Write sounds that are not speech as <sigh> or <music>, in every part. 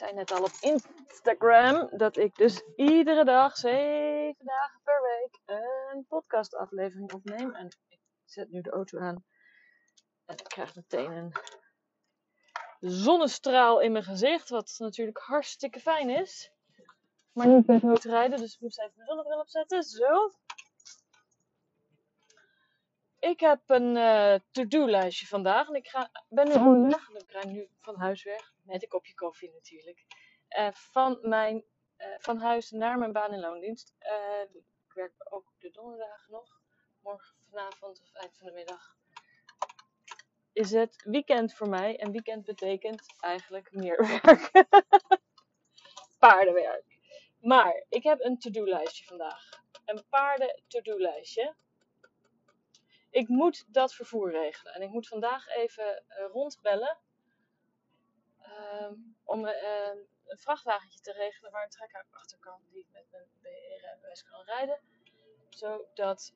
Zei net al op Instagram dat ik dus iedere dag, zeven dagen per week, een podcastaflevering opneem. En ik zet nu de auto aan en ik krijg meteen een zonnestraal in mijn gezicht, wat natuurlijk hartstikke fijn is. Maar niet met motorrijden, dus ik moest even mijn zonnebril opzetten. Zo. Ik heb een uh, to-do-lijstje vandaag en ik ga, ben nu onderweg. Ik rijd nu van huis weg, met een kopje koffie natuurlijk. Uh, van, mijn, uh, van huis naar mijn baan in loondienst. ik werk ook de donderdagen nog. Morgen, vanavond of eind van de middag is het weekend voor mij. En weekend betekent eigenlijk meer <laughs> werk. Paardenwerk. Maar ik heb een to-do-lijstje vandaag. Een paarden to-do-lijstje. Ik moet dat vervoer regelen. En ik moet vandaag even uh, rondbellen. Uh, om uh, een vrachtwagentje te regelen waar een trekker achter kan. Die met mijn BE-rijbewijs kan rijden. Zodat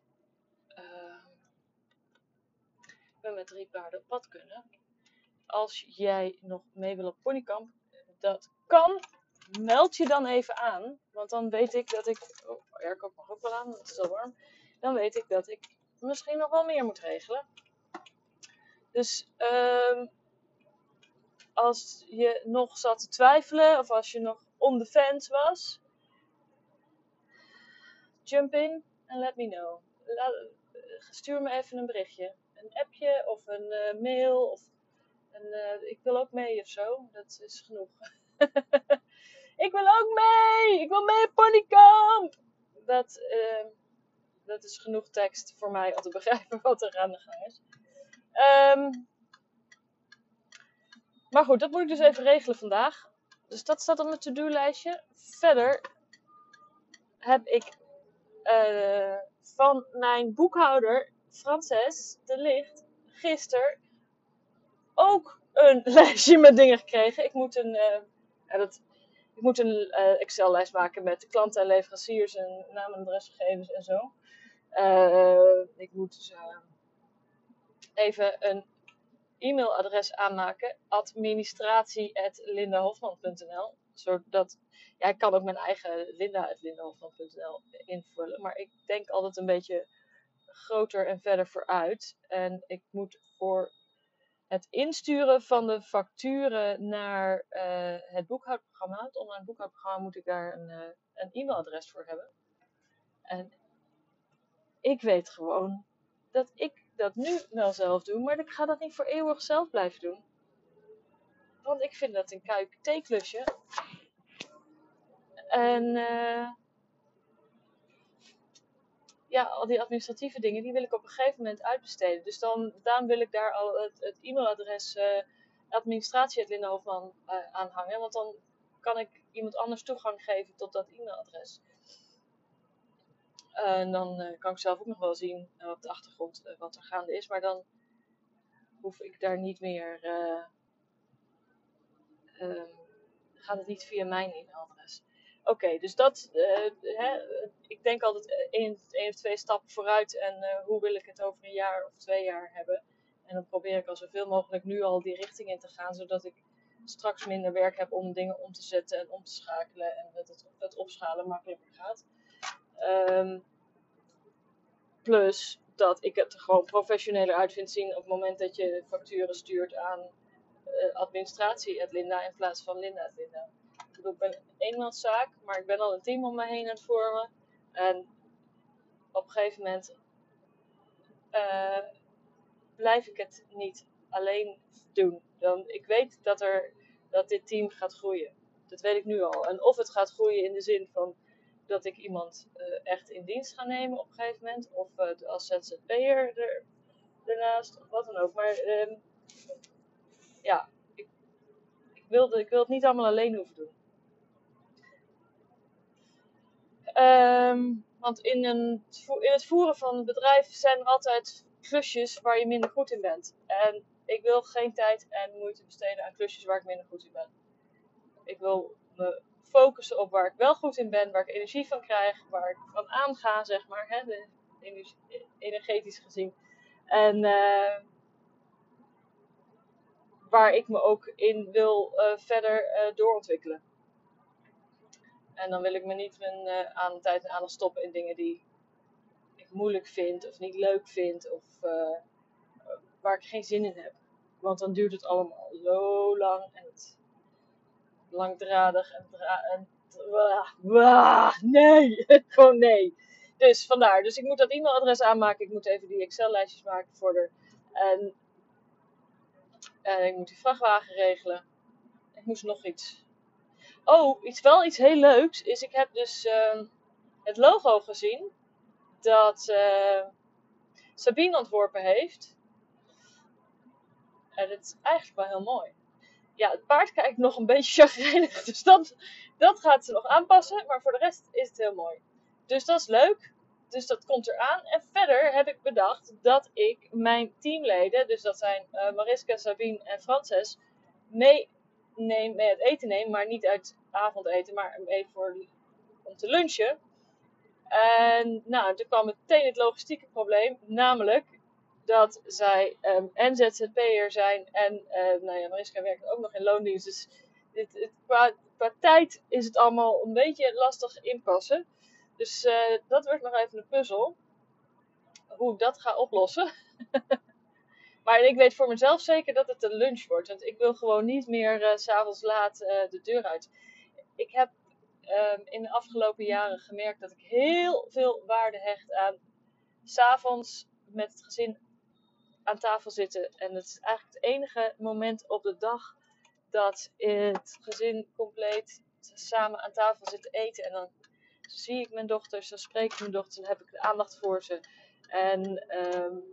we met drie paarden op pad kunnen. Als jij nog mee wil op ponykamp, dat kan. Meld je dan even aan. Want dan weet ik dat ik. Oh, airco mag ook wel aan, want het is al warm. Dan weet ik dat ik misschien nog wel meer moet regelen. Dus um, als je nog zat te twijfelen, of als je nog on the fence was, jump in en let me know. stuur me even een berichtje een appje of een uh, mail of een, uh, ik wil ook mee of zo. Dat is genoeg. <laughs> ik wil ook mee! Ik wil mee op ponykamp! Dat, uh, dat is genoeg tekst voor mij om te <laughs> begrijpen wat er aan de gang is. Um, maar goed, dat moet ik dus even regelen vandaag. Dus dat staat op mijn to-do-lijstje. Verder heb ik uh, van mijn boekhouder Frances de Licht gisteren ook een <laughs> lijstje met dingen gekregen. Ik moet een, ja, dat, ik moet een uh, Excel-lijst maken met klanten en leveranciers en naam en adresgegevens en zo. Uh, ik moet dus, even een e-mailadres aanmaken: administratie.lindahofman.nl. Zodat, ja, ik kan ook mijn eigen linda.lindahofman.nl invullen. Maar ik denk altijd een beetje groter en verder vooruit. En ik moet voor het insturen van de facturen naar uh, het boekhoudprogramma, het online boekhoudprogramma, moet ik daar een, een e-mailadres voor hebben. En ik weet gewoon dat ik dat nu wel zelf doe, maar ik ga dat niet voor eeuwig zelf blijven doen. Want ik vind dat een kuik theeklusje. En uh, ja, al die administratieve dingen, die wil ik op een gegeven moment uitbesteden. Dus dan, daarom wil ik daar al het, e-mailadres uh, administratie.lindenhoofdman uh, aan hangen. Want dan kan ik iemand anders toegang geven tot dat e-mailadres. En dan uh, kan ik zelf ook nog wel zien op de achtergrond wat er gaande is. Maar dan hoef ik daar niet meer. Ehm, gaat het niet via mijn e-mailadres. Oké, dus dat, hè, ik denk altijd één, één of twee stappen vooruit en hoe wil ik het over een jaar of twee jaar hebben. En dan probeer ik al zoveel mogelijk nu al die richting in te gaan, zodat ik straks minder werk heb om dingen om te zetten en om te schakelen en dat het opschalen makkelijker gaat. Um, plus dat ik het gewoon professioneler uit vind zien op het moment dat je facturen stuurt aan uh, administratie Linda in plaats van Linda Linda ik ben een eenmanszaak, maar ik ben al een team om me heen aan het vormen. En op een gegeven moment uh, blijf ik het niet alleen doen. Dan, ik weet dat, er, dat dit team gaat groeien. Dat weet ik nu al. En of het gaat groeien in de zin van dat ik iemand uh, echt in dienst ga nemen op een gegeven moment. Of uh, als ZZP'er er, ernaast, of wat dan ook. Maar uh, ja, ik, ik, wilde, ik wil het niet allemaal alleen hoeven doen. Ehm, want in, een, in het voeren van een bedrijf zijn er altijd klusjes waar je minder goed in bent. En ik wil geen tijd en moeite besteden aan klusjes waar ik minder goed in ben. Ik wil me focussen op waar ik wel goed in ben, waar ik energie van krijg, waar ik van aanga, zeg maar, hè, energetisch gezien. En uh, waar ik me ook in wil uh, verder uh, doorontwikkelen. En dan wil ik me niet mijn aan tijd en aandacht stoppen in dingen die ik moeilijk vind of niet leuk vind of waar ik geen zin in heb. Want dan duurt het allemaal zo lang en het langdradig en, en nee, <laughs> gewoon nee. Dus vandaar. Dus ik moet dat e-mailadres aanmaken. Ik moet even die Excel-lijstjes maken voor de. En, en ik moet die vrachtwagen regelen. Ik moest nog iets. Oh, iets, wel iets heel leuks is. Ik heb dus uh, het logo gezien dat uh, Sabine ontworpen heeft. En het is eigenlijk wel heel mooi. Ja, het paard kijkt nog een beetje chagrijnig. Dus dat, dat gaat ze nog aanpassen. Maar voor de rest is het heel mooi. Dus dat is leuk. Dus dat komt eraan. En verder heb ik bedacht dat ik mijn teamleden, dus dat zijn uh, Mariska, Sabine en Frances, mee, neem, mee het eten neem. Maar niet uit avondeten, maar mee voor, om te lunchen. En nou, toen kwam meteen het logistieke probleem. Namelijk dat zij um, en ZZP'er zijn. En uh, nou ja, Mariska werkt ook nog in loondienst. Dus dit, het, qua, tijd is het allemaal een beetje lastig inpassen. Dus uh, dat wordt nog even een puzzel. Hoe ik dat ga oplossen. <laughs> maar ik weet voor mezelf zeker dat het een lunch wordt. Want ik wil gewoon niet meer uh, s'avonds laat de deur uit. Ik heb um, in de afgelopen jaren gemerkt dat ik heel veel waarde hecht aan s'avonds met het gezin aan tafel zitten. En het is eigenlijk het enige moment op de dag dat het gezin compleet samen aan tafel zit te eten. En dan zie ik mijn dochters, dan spreek ik mijn dochters, dan heb ik de aandacht voor ze. En um,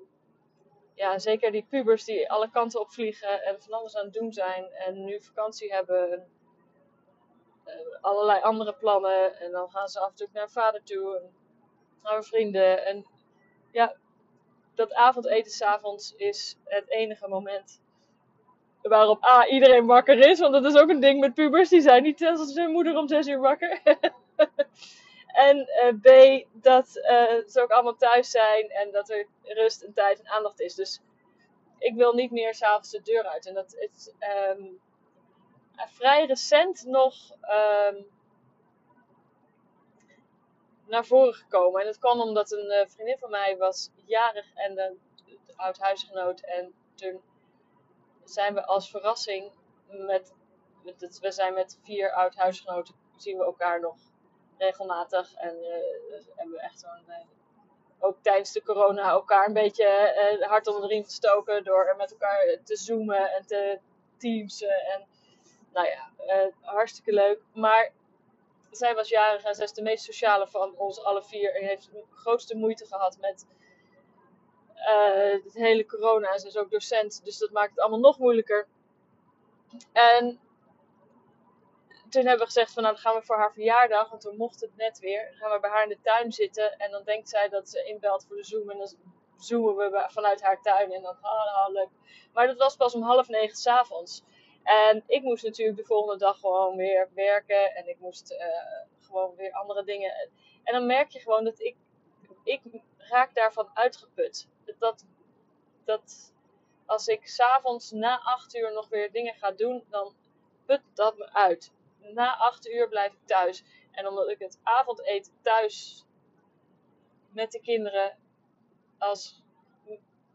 ja, zeker die pubers die alle kanten op vliegen en van alles aan het doen zijn en nu vakantie hebben. En, uh, allerlei andere plannen. En dan gaan ze af en toe naar vader toe en naar vrienden. En ja, dat avondeten s'avonds is het enige moment waarop A, iedereen wakker is. Want dat is ook een ding met pubers. Die zijn niet als hun moeder om zes uur wakker. <laughs> En uh, B, dat uh, ze ook allemaal thuis zijn en dat er rust en tijd en aandacht is. Dus ik wil niet meer s'avonds de deur uit. En dat is um, vrij recent nog um, naar voren gekomen. En dat kwam omdat een uh, vriendin van mij was jarig en een oud huisgenoot. En toen zijn we als verrassing met, met het, we zijn met vier oud huisgenoten, zien we elkaar nog regelmatig. En uh, hebben we echt. Uh, ook tijdens de corona elkaar een beetje hard onder de riem gestoken door met elkaar te zoomen en te teamsen. En nou ja, hartstikke leuk. Maar zij was jarig en zij is de meest sociale van ons alle vier. En heeft de grootste moeite gehad met het hele corona. En ze is ook docent, dus dat maakt het allemaal nog moeilijker. En toen hebben we gezegd van nou dan gaan we voor haar verjaardag, want we mochten het net weer, gaan we bij haar in de tuin zitten en dan denkt zij dat ze inbelt voor de Zoom en dan zoomen we vanuit haar tuin en dan oh leuk. Maar dat was pas om half negen s'avonds. En ik moest natuurlijk de volgende dag gewoon weer werken en ik moest uh, gewoon weer andere dingen. En dan merk je gewoon dat ik, ik raak daarvan uitgeput. Dat, dat als ik s'avonds na acht uur nog weer dingen ga doen, dan put dat me uit na acht uur blijf ik thuis. En omdat ik het avondeten thuis met de kinderen als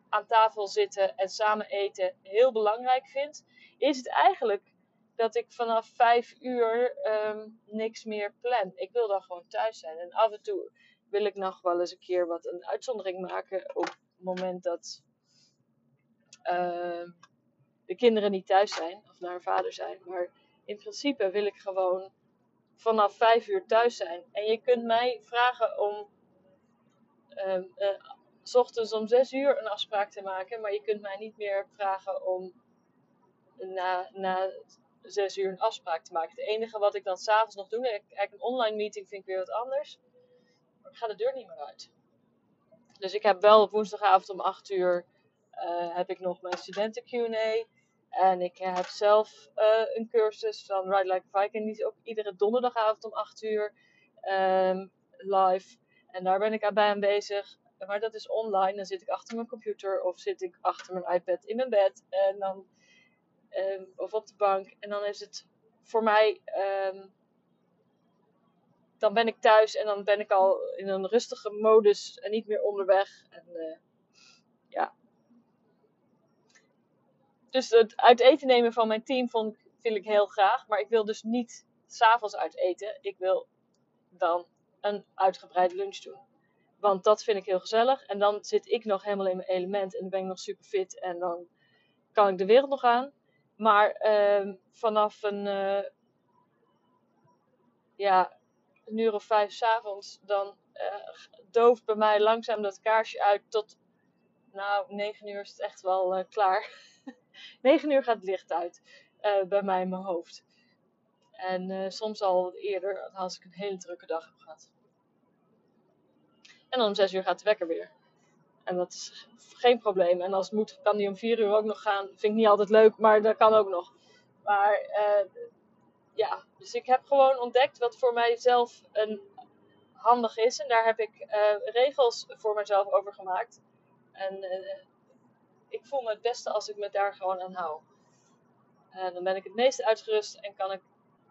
aan tafel zitten en samen eten heel belangrijk vind, is het eigenlijk dat ik vanaf vijf uur um, niks meer plan. Ik wil dan gewoon thuis zijn. En af en toe wil ik nog wel eens een keer wat een uitzondering maken op het moment dat uh, de kinderen niet thuis zijn of naar hun vader zijn. Maar in principe wil ik gewoon vanaf vijf uur thuis zijn. En je kunt mij vragen om uh, uh, s ochtends om zes uur een afspraak te maken. Maar je kunt mij niet meer vragen om na, na zes uur een afspraak te maken. Het enige wat ik dan s'avonds nog doe, eigenlijk een online meeting vind ik weer wat anders. Ik ga de deur niet meer uit. Dus ik heb wel op woensdagavond om 8 uur uh, heb ik nog mijn studenten Q&A. En ik heb zelf uh, een cursus van Ride Like Viking. Die is ook iedere donderdagavond om 8 uur um, live. En daar ben ik aan aanwezig. Maar dat is online. Dan zit ik achter mijn computer of zit ik achter mijn iPad in mijn bed. En dan, um, of op de bank. En dan is het voor mij um, dan ben ik thuis en dan ben ik al in een rustige modus en niet meer onderweg. En, uh, ja. Dus het uit eten nemen van mijn team vond, vind ik heel graag. Maar ik wil dus niet s'avonds uit eten. Ik wil dan een uitgebreide lunch doen. Want dat vind ik heel gezellig. En dan zit ik nog helemaal in mijn element. En dan ben ik nog super fit. En dan kan ik de wereld nog aan. Maar uh, vanaf een. Uh, ja, een uur of vijf s'avonds, dan uh, dooft bij mij langzaam dat kaarsje uit tot, nou, negen uur is het echt wel uh, klaar. <laughs> negen uur gaat het licht uit bij mij in mijn hoofd. En soms al eerder, als ik een hele drukke dag heb gehad. En dan om zes uur gaat de wekker weer. En dat is geen probleem. En als het moet, kan die om vier uur ook nog gaan. Vind ik niet altijd leuk, maar dat kan ook nog. Maar ja, dus ik heb gewoon ontdekt wat voor mijzelf een handig is. En daar heb ik uh, regels voor mezelf over gemaakt. En uh, ik voel me het beste als ik me daar gewoon aan hou. En dan ben ik het meest uitgerust en kan ik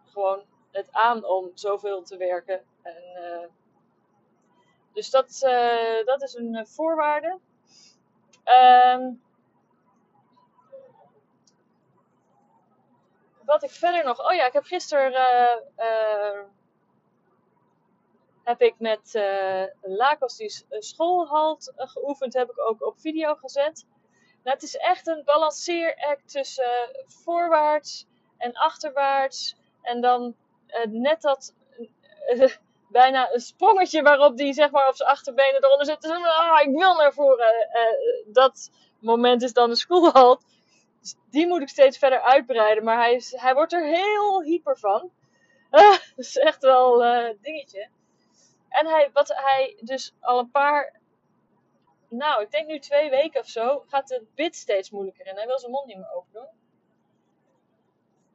gewoon het aan om zoveel te werken. En, dus dat, dat is een voorwaarde. Um, wat ik verder nog. Oh ja, ik heb gisteren. Uh, heb ik met uh, Lakos die schoolhalt geoefend. Heb ik ook op video gezet. Nou, het is echt een balanceeract tussen voorwaarts en achterwaarts. En dan net dat. Bijna een sprongetje waarop die zeg maar op zijn achterbenen eronder zit. Dus, ah, ik wil naar voren. dat moment is dan de schoolhalt. Dus die moet ik steeds verder uitbreiden. Maar hij, is, hij wordt er heel hyper van. <laughs> Ah, dat is echt wel een uh, dingetje. En hij, wat hij dus al een paar, nou, ik denk nu twee weken of zo, gaat de bit steeds moeilijker in. Hij wil zijn mond niet meer.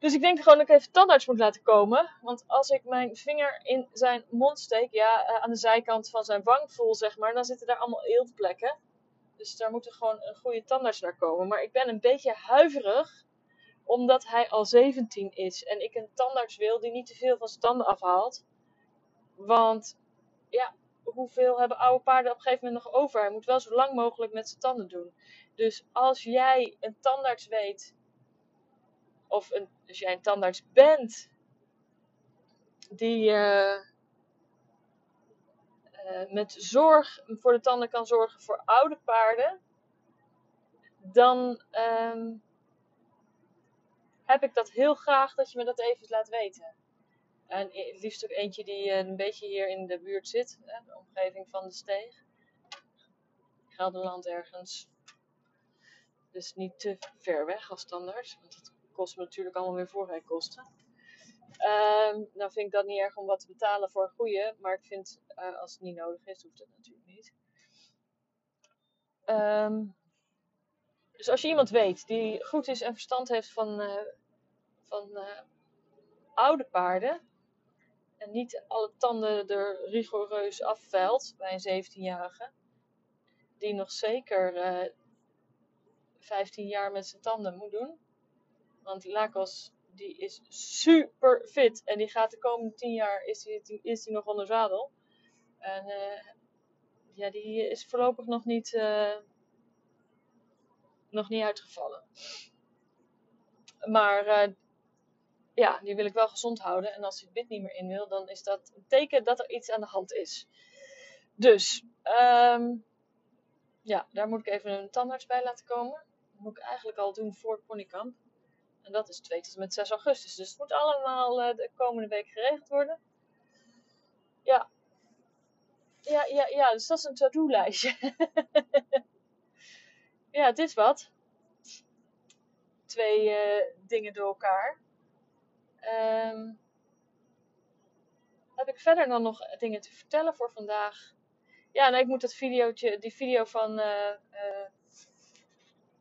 Dus ik denk gewoon dat ik even tandarts moet laten komen. Want als ik mijn vinger in zijn mond steek, ja, uh, aan de zijkant van zijn wang voel, zeg maar, dan zitten daar allemaal eeltplekken. Dus daar moet er gewoon een goede tandarts naar komen. Maar ik ben een beetje huiverig, omdat hij al 17 is. En ik een tandarts wil die niet te veel van zijn tanden afhaalt. Want, ja, hoeveel hebben oude paarden op een gegeven moment nog over? Hij moet wel zo lang mogelijk met zijn tanden doen. Dus als jij een tandarts weet, of een, als jij een tandarts bent, die... Uh, uh, met zorg voor de tanden kan zorgen voor oude paarden, dan um, heb ik dat heel graag dat je me dat even laat weten. En het liefst ook eentje die uh, een beetje hier in de buurt zit, hè, de omgeving van de steeg. Gelderland ergens. Dus niet te ver weg als standaard, want dat kost me natuurlijk allemaal weer voorrijkosten. Um, nou vind ik dat niet erg om wat te betalen voor een goede, maar ik vind uh, als het niet nodig is, hoeft het natuurlijk niet. Um, dus als je iemand weet die goed is en verstand heeft van, uh, van uh, oude paarden en niet alle tanden er rigoureus afveilt bij een 17-jarige, die nog zeker 15 jaar met zijn tanden moet doen. Want die is super fit. En die gaat de komende 10 jaar is die, is die nog onder zadel. En uh, ja, die is voorlopig nog niet, uh, nog niet uitgevallen. Maar uh, ja, die wil ik wel gezond houden. En als hij het bit niet meer in wil, dan is dat een teken dat er iets aan de hand is. Dus, um, ja, daar moet ik even een tandarts bij laten komen. Dat moet ik eigenlijk al doen voor het ponykamp. En dat is 2 tot en met 6 augustus. Dus het moet allemaal uh, de komende week geregeld worden. Ja. Ja, ja, ja. Dus dat is een to-do-lijstje. <laughs> ja, het is wat. Twee uh, dingen door elkaar. Um, heb ik verder dan nog dingen te vertellen voor vandaag? Ja, nou, ik moet dat videootje, die video van uh,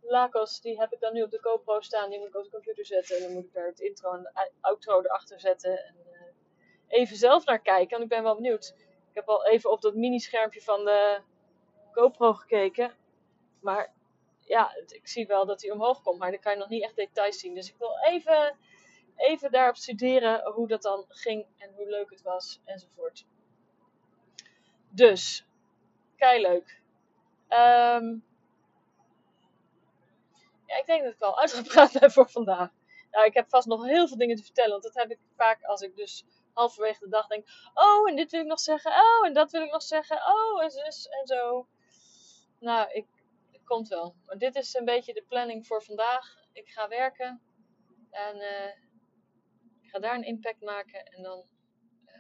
Lacos, die heb ik dan nu op de GoPro staan. Die moet ik op de computer zetten. En dan moet ik daar het intro en de outro erachter zetten. En uh, even zelf naar kijken, want ik ben wel benieuwd. Ik heb al even op dat mini-schermpje van de GoPro gekeken. Maar ja, ik zie wel dat hij omhoog komt, maar dan kan je nog niet echt details zien. Dus ik wil even, even daarop studeren hoe dat dan ging en hoe leuk het was enzovoort. Dus, kei leuk. Um, ik denk dat ik wel uitgepraat ben <laughs> voor vandaag. Nou, ik heb vast nog heel veel dingen te vertellen, want dat heb ik vaak als ik dus halverwege de dag denk: Oh, en dit wil ik nog zeggen. Oh, en dat wil ik nog zeggen. Oh, en zus en zo. Nou, ik, het komt wel. Maar dit is een beetje de planning voor vandaag. Ik ga werken en uh, ik ga daar een impact maken en dan uh,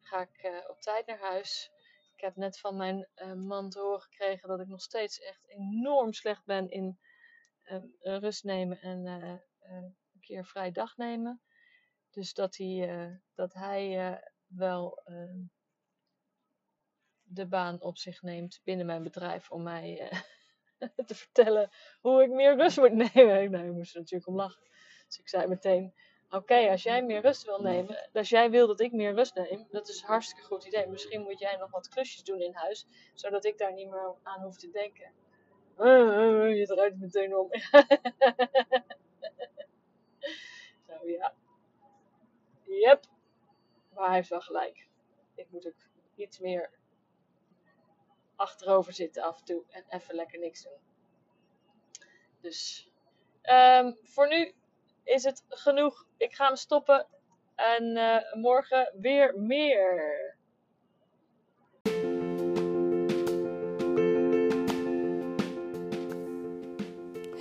ga ik uh, op tijd naar huis. Ik heb net van mijn man te horen gekregen dat ik nog steeds echt enorm slecht ben in rust nemen en een keer vrij dag nemen. Dus dat hij, dat hij wel ehm, de baan op zich neemt binnen mijn bedrijf om mij <laughs> te vertellen hoe ik meer rust moet nemen. Nee, ik moest er natuurlijk om lachen. Dus ik zei meteen: Oké, als jij meer rust wil nemen, als jij wil dat ik meer rust neem, dat is een hartstikke goed idee. Misschien moet jij nog wat klusjes doen in huis, zodat ik daar niet meer aan hoef te denken. Uh, je draait meteen om. <laughs> Zo ja. Yep. Maar hij heeft wel gelijk. Ik moet ook iets meer achterover zitten af en toe en even lekker niks doen. Dus um, voor nu is het genoeg. Ik ga hem stoppen en morgen weer meer.